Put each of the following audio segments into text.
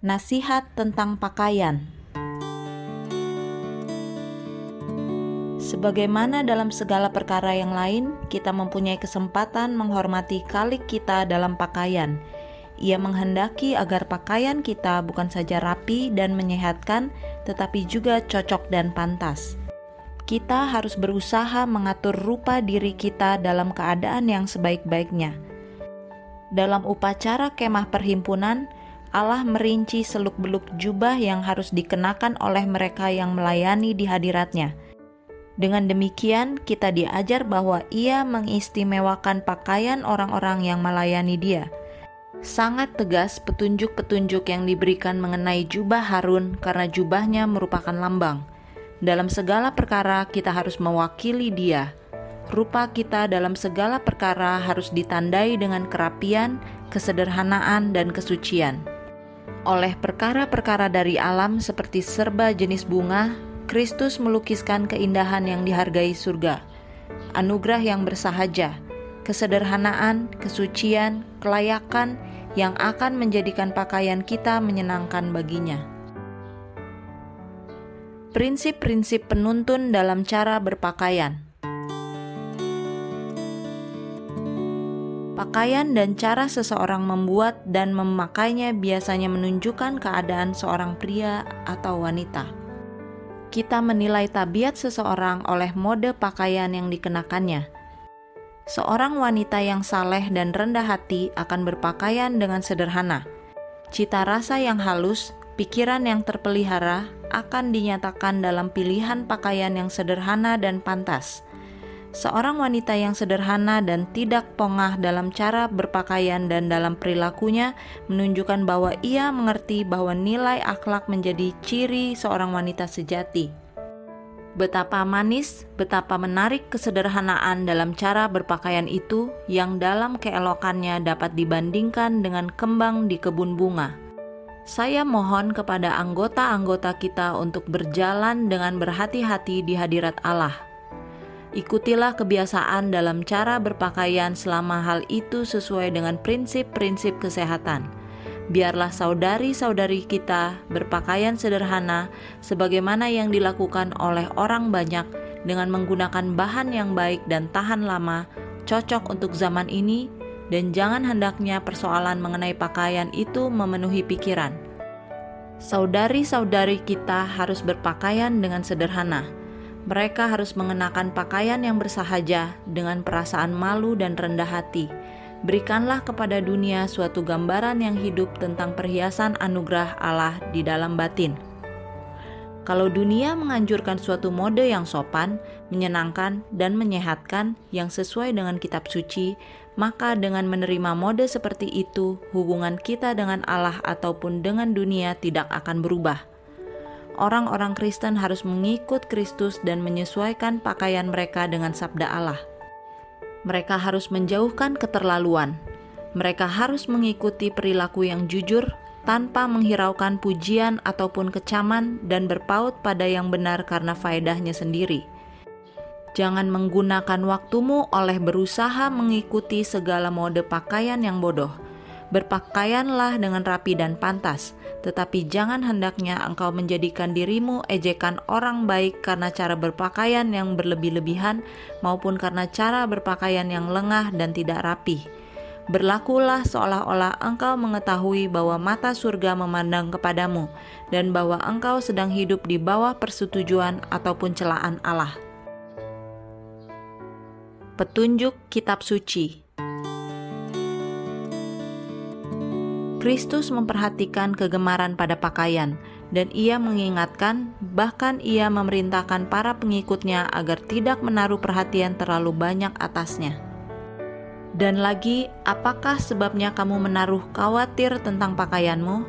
Nasihat tentang pakaian. Sebagaimana dalam segala perkara yang lain, kita mempunyai kesempatan menghormati kalik kita dalam pakaian. Ia menghendaki agar pakaian kita bukan saja rapi dan menyehatkan, tetapi juga cocok dan pantas. Kita harus berusaha mengatur rupa diri kita dalam keadaan yang sebaik-baiknya. Dalam upacara kemah perhimpunan, Allah merinci seluk-beluk jubah yang harus dikenakan oleh mereka yang melayani di hadiratnya. Dengan demikian, kita diajar bahwa Ia mengistimewakan pakaian orang-orang yang melayani Dia. Sangat tegas petunjuk-petunjuk yang diberikan mengenai jubah Harun karena jubahnya merupakan lambang. Dalam segala perkara, kita harus mewakili Dia. Rupa kita dalam segala perkara harus ditandai dengan kerapian, kesederhanaan, dan kesucian. Oleh perkara-perkara dari alam seperti serba jenis bunga, Kristus melukiskan keindahan yang dihargai surga, anugerah yang bersahaja, kesederhanaan, kesucian, kelayakan yang akan menjadikan pakaian kita menyenangkan baginya. Prinsip-prinsip penuntun dalam cara berpakaian. Pakaian dan cara seseorang membuat dan memakainya biasanya menunjukkan keadaan seorang pria atau wanita. Kita menilai tabiat seseorang oleh mode pakaian yang dikenakannya. Seorang wanita yang saleh dan rendah hati akan berpakaian dengan sederhana. Cita rasa yang halus, pikiran yang terpelihara akan dinyatakan dalam pilihan pakaian yang sederhana dan pantas Seorang wanita yang sederhana dan tidak pongah dalam cara berpakaian dan dalam perilakunya menunjukkan bahwa ia mengerti bahwa nilai akhlak menjadi ciri seorang wanita sejati. Betapa manis, betapa menarik kesederhanaan dalam cara berpakaian itu yang dalam keelokannya dapat dibandingkan dengan kembang di kebun bunga. Saya mohon kepada anggota-anggota kita untuk berjalan dengan berhati-hati di hadirat Allah Ikutilah kebiasaan dalam cara berpakaian selama hal itu sesuai dengan prinsip-prinsip kesehatan. Biarlah saudari-saudari kita berpakaian sederhana sebagaimana yang dilakukan oleh orang banyak dengan menggunakan bahan yang baik dan tahan lama, cocok untuk zaman ini, dan jangan hendaknya persoalan mengenai pakaian itu memenuhi pikiran. Saudari-saudari kita harus berpakaian dengan sederhana mereka harus mengenakan pakaian yang bersahaja dengan perasaan malu dan rendah hati. Berikanlah kepada dunia suatu gambaran yang hidup tentang perhiasan anugerah Allah di dalam batin. Kalau dunia menganjurkan suatu mode yang sopan, menyenangkan, dan menyehatkan yang sesuai dengan kitab suci, maka dengan menerima mode seperti itu, hubungan kita dengan Allah ataupun dengan dunia tidak akan berubah orang-orang Kristen harus mengikut Kristus dan menyesuaikan pakaian mereka dengan sabda Allah. Mereka harus menjauhkan keterlaluan. Mereka harus mengikuti perilaku yang jujur tanpa menghiraukan pujian ataupun kecaman dan berpaut pada yang benar karena faedahnya sendiri. Jangan menggunakan waktumu oleh berusaha mengikuti segala mode pakaian yang bodoh Berpakaianlah dengan rapi dan pantas, tetapi jangan hendaknya engkau menjadikan dirimu ejekan orang baik karena cara berpakaian yang berlebih-lebihan maupun karena cara berpakaian yang lengah dan tidak rapi. Berlakulah seolah-olah engkau mengetahui bahwa mata surga memandang kepadamu dan bahwa engkau sedang hidup di bawah persetujuan ataupun celaan Allah. Petunjuk Kitab Suci Kristus memperhatikan kegemaran pada pakaian, dan ia mengingatkan, bahkan ia memerintahkan para pengikutnya agar tidak menaruh perhatian terlalu banyak atasnya. Dan lagi, apakah sebabnya kamu menaruh khawatir tentang pakaianmu?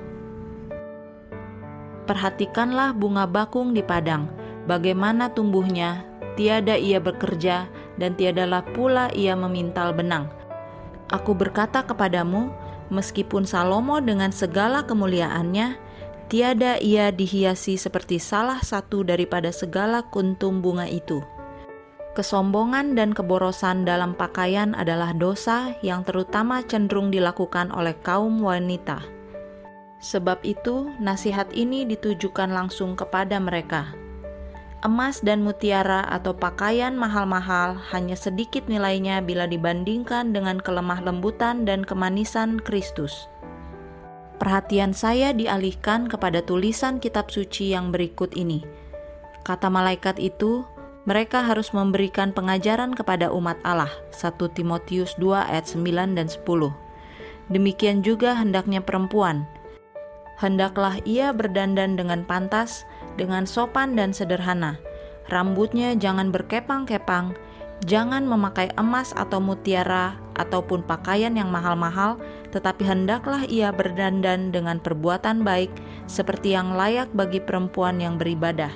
Perhatikanlah bunga bakung di padang, bagaimana tumbuhnya, tiada ia bekerja, dan tiadalah pula ia memintal benang. Aku berkata kepadamu, Meskipun Salomo dengan segala kemuliaannya, tiada ia dihiasi seperti salah satu daripada segala kuntum bunga itu. Kesombongan dan keborosan dalam pakaian adalah dosa yang terutama cenderung dilakukan oleh kaum wanita. Sebab itu, nasihat ini ditujukan langsung kepada mereka. Emas dan mutiara atau pakaian mahal-mahal hanya sedikit nilainya bila dibandingkan dengan kelemah lembutan dan kemanisan Kristus. Perhatian saya dialihkan kepada tulisan kitab suci yang berikut ini. Kata malaikat itu, mereka harus memberikan pengajaran kepada umat Allah. 1 Timotius 2 ayat 9 dan 10. Demikian juga hendaknya perempuan, hendaklah ia berdandan dengan pantas, dengan sopan dan sederhana. Rambutnya jangan berkepang-kepang, jangan memakai emas atau mutiara ataupun pakaian yang mahal-mahal, tetapi hendaklah ia berdandan dengan perbuatan baik seperti yang layak bagi perempuan yang beribadah.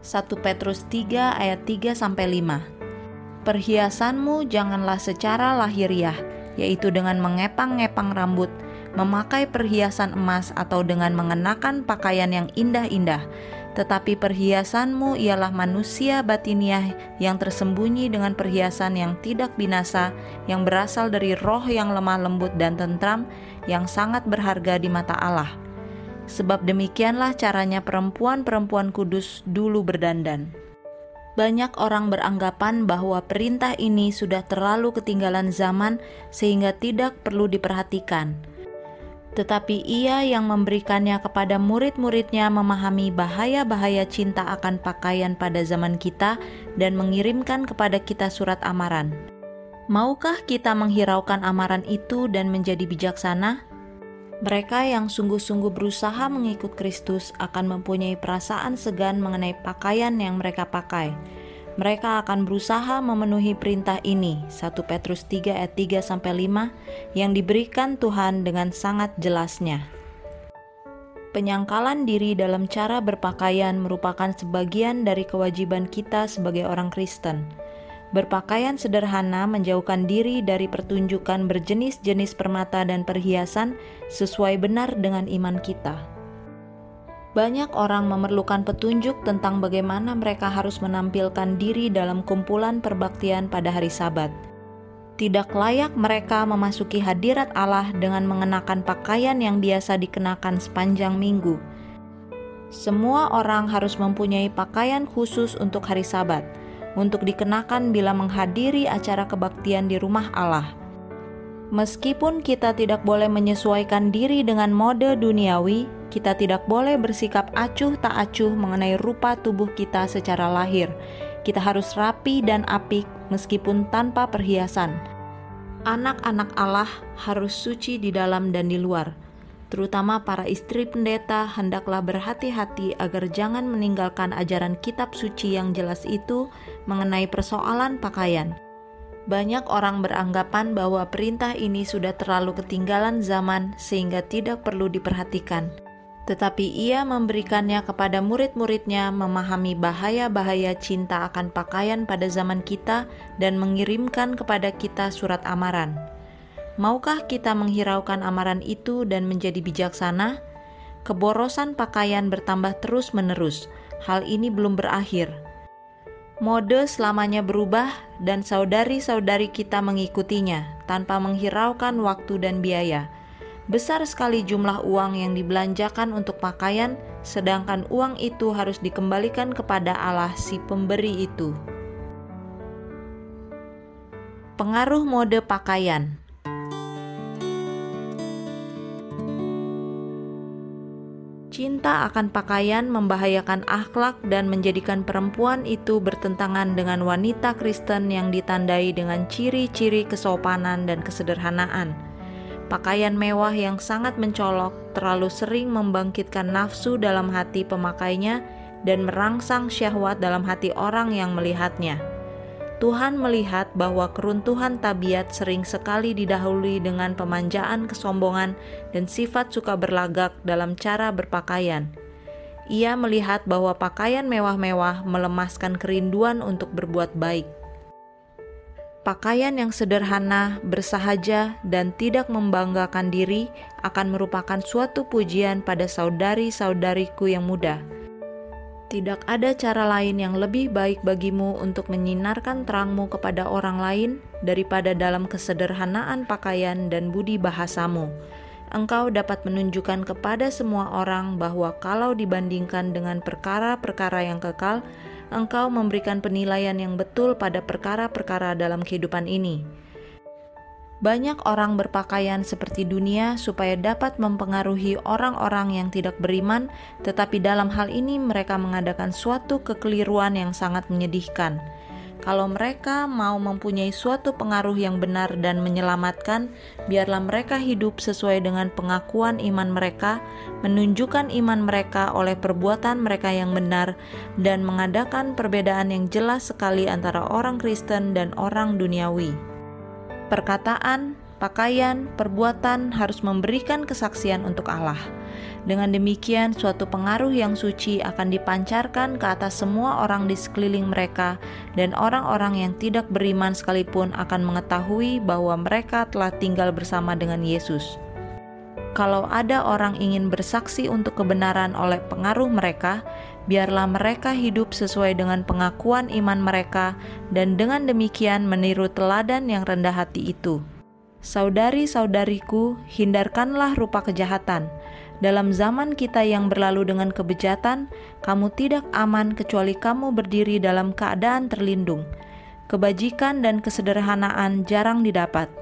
1 Petrus 3 ayat 3 sampai 5. Perhiasanmu janganlah secara lahiriah, yaitu dengan mengepang-ngepang rambut, memakai perhiasan emas atau dengan mengenakan pakaian yang indah-indah, tetapi perhiasanmu ialah manusia batiniah yang tersembunyi dengan perhiasan yang tidak binasa, yang berasal dari roh yang lemah lembut dan tentram, yang sangat berharga di mata Allah. Sebab demikianlah caranya perempuan-perempuan kudus dulu berdandan. Banyak orang beranggapan bahwa perintah ini sudah terlalu ketinggalan zaman, sehingga tidak perlu diperhatikan tetapi ia yang memberikannya kepada murid-muridnya memahami bahaya-bahaya cinta akan pakaian pada zaman kita dan mengirimkan kepada kita surat amaran. Maukah kita menghiraukan amaran itu dan menjadi bijaksana? Mereka yang sungguh-sungguh berusaha mengikut Kristus akan mempunyai perasaan segan mengenai pakaian yang mereka pakai mereka akan berusaha memenuhi perintah ini 1 Petrus 3 ayat 3 sampai 5 yang diberikan Tuhan dengan sangat jelasnya. Penyangkalan diri dalam cara berpakaian merupakan sebagian dari kewajiban kita sebagai orang Kristen. Berpakaian sederhana menjauhkan diri dari pertunjukan berjenis-jenis permata dan perhiasan sesuai benar dengan iman kita. Banyak orang memerlukan petunjuk tentang bagaimana mereka harus menampilkan diri dalam kumpulan perbaktian pada hari Sabat. Tidak layak mereka memasuki hadirat Allah dengan mengenakan pakaian yang biasa dikenakan sepanjang minggu. Semua orang harus mempunyai pakaian khusus untuk hari Sabat, untuk dikenakan bila menghadiri acara kebaktian di rumah Allah. Meskipun kita tidak boleh menyesuaikan diri dengan mode duniawi, kita tidak boleh bersikap acuh tak acuh mengenai rupa tubuh kita secara lahir. Kita harus rapi dan apik meskipun tanpa perhiasan. Anak-anak Allah harus suci di dalam dan di luar. Terutama para istri pendeta hendaklah berhati-hati agar jangan meninggalkan ajaran kitab suci yang jelas itu mengenai persoalan pakaian. Banyak orang beranggapan bahwa perintah ini sudah terlalu ketinggalan zaman sehingga tidak perlu diperhatikan tetapi ia memberikannya kepada murid-muridnya memahami bahaya-bahaya cinta akan pakaian pada zaman kita dan mengirimkan kepada kita surat amaran. Maukah kita menghiraukan amaran itu dan menjadi bijaksana? Keborosan pakaian bertambah terus-menerus. Hal ini belum berakhir. Mode selamanya berubah, dan saudari-saudari kita mengikutinya tanpa menghiraukan waktu dan biaya besar sekali jumlah uang yang dibelanjakan untuk pakaian, sedangkan uang itu harus dikembalikan kepada Allah si pemberi itu. Pengaruh mode pakaian Cinta akan pakaian membahayakan akhlak dan menjadikan perempuan itu bertentangan dengan wanita Kristen yang ditandai dengan ciri-ciri kesopanan dan kesederhanaan Pakaian mewah yang sangat mencolok terlalu sering membangkitkan nafsu dalam hati pemakainya dan merangsang syahwat dalam hati orang yang melihatnya. Tuhan melihat bahwa keruntuhan tabiat sering sekali didahului dengan pemanjaan kesombongan dan sifat suka berlagak dalam cara berpakaian. Ia melihat bahwa pakaian mewah-mewah melemaskan kerinduan untuk berbuat baik. Pakaian yang sederhana, bersahaja, dan tidak membanggakan diri akan merupakan suatu pujian pada saudari-saudariku yang muda. Tidak ada cara lain yang lebih baik bagimu untuk menyinarkan terangmu kepada orang lain daripada dalam kesederhanaan pakaian dan budi bahasamu. engkau dapat menunjukkan kepada semua orang bahwa kalau dibandingkan dengan perkara-perkara yang kekal, engkau memberikan penilaian yang betul pada perkara-perkara dalam kehidupan ini. Banyak orang berpakaian seperti dunia supaya dapat mempengaruhi orang-orang yang tidak beriman, tetapi dalam hal ini mereka mengadakan suatu kekeliruan yang sangat menyedihkan. Kalau mereka mau mempunyai suatu pengaruh yang benar dan menyelamatkan, biarlah mereka hidup sesuai dengan pengakuan iman mereka, menunjukkan iman mereka oleh perbuatan mereka yang benar, dan mengadakan perbedaan yang jelas sekali antara orang Kristen dan orang duniawi. Perkataan, pakaian, perbuatan harus memberikan kesaksian untuk Allah. Dengan demikian, suatu pengaruh yang suci akan dipancarkan ke atas semua orang di sekeliling mereka, dan orang-orang yang tidak beriman sekalipun akan mengetahui bahwa mereka telah tinggal bersama dengan Yesus. Kalau ada orang ingin bersaksi untuk kebenaran oleh pengaruh mereka, biarlah mereka hidup sesuai dengan pengakuan iman mereka, dan dengan demikian meniru teladan yang rendah hati itu. Saudari-saudariku, hindarkanlah rupa kejahatan. Dalam zaman kita yang berlalu dengan kebejatan, kamu tidak aman kecuali kamu berdiri dalam keadaan terlindung. Kebajikan dan kesederhanaan jarang didapat.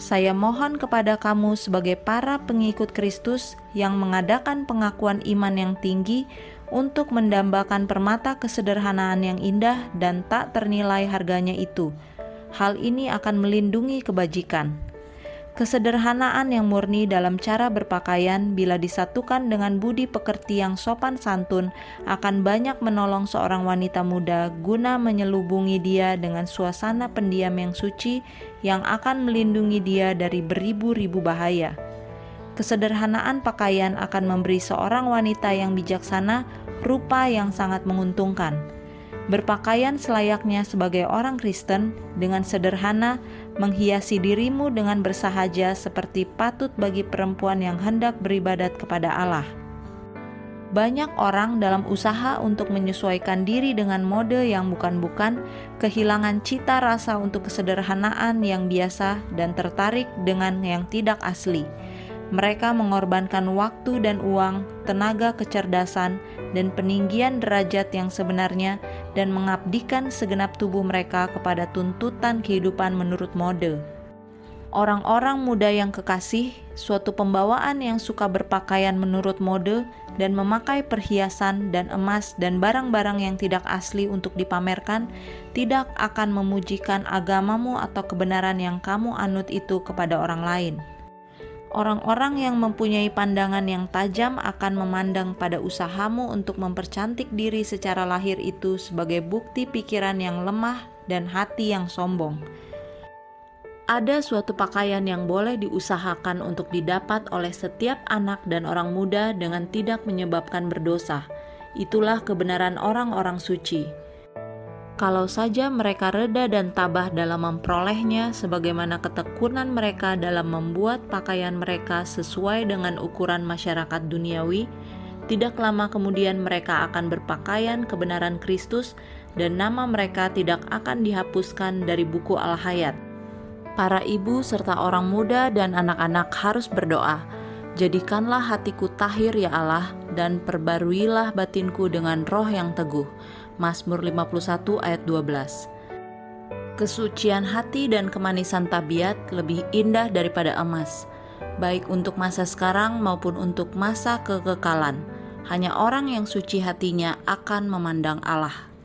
Saya mohon kepada kamu, sebagai para pengikut Kristus yang mengadakan pengakuan iman yang tinggi, untuk mendambakan permata kesederhanaan yang indah dan tak ternilai harganya itu. Hal ini akan melindungi kebajikan. Kesederhanaan yang murni dalam cara berpakaian, bila disatukan dengan budi pekerti yang sopan santun, akan banyak menolong seorang wanita muda guna menyelubungi dia dengan suasana pendiam yang suci yang akan melindungi dia dari beribu-ribu bahaya kesederhanaan pakaian akan memberi seorang wanita yang bijaksana rupa yang sangat menguntungkan. Berpakaian selayaknya sebagai orang Kristen dengan sederhana, menghiasi dirimu dengan bersahaja seperti patut bagi perempuan yang hendak beribadat kepada Allah. Banyak orang dalam usaha untuk menyesuaikan diri dengan mode yang bukan-bukan, kehilangan cita rasa untuk kesederhanaan yang biasa dan tertarik dengan yang tidak asli mereka mengorbankan waktu dan uang, tenaga kecerdasan, dan peninggian derajat yang sebenarnya, dan mengabdikan segenap tubuh mereka kepada tuntutan kehidupan menurut mode. Orang-orang muda yang kekasih, suatu pembawaan yang suka berpakaian menurut mode dan memakai perhiasan dan emas dan barang-barang yang tidak asli untuk dipamerkan, tidak akan memujikan agamamu atau kebenaran yang kamu anut itu kepada orang lain Orang-orang yang mempunyai pandangan yang tajam akan memandang pada usahamu untuk mempercantik diri secara lahir itu sebagai bukti pikiran yang lemah dan hati yang sombong. Ada suatu pakaian yang boleh diusahakan untuk didapat oleh setiap anak dan orang muda dengan tidak menyebabkan berdosa. Itulah kebenaran orang-orang suci kalau saja mereka reda dan tabah dalam memperolehnya, sebagaimana ketekunan mereka dalam membuat pakaian mereka sesuai dengan ukuran masyarakat duniawi, tidak lama kemudian mereka akan berpakaian kebenaran Kristus, dan nama mereka tidak akan dihapuskan dari buku Al-Hayat. Para ibu serta orang muda dan anak-anak harus berdoa. Jadikanlah hatiku tahir ya Allah, dan perbaruilah batinku dengan roh yang teguh Mazmur 51 ayat 12. Kesucian hati dan kemanisan tabiat lebih indah daripada emas, baik untuk masa sekarang maupun untuk masa kekekalan. Hanya orang yang suci hatinya akan memandang Allah.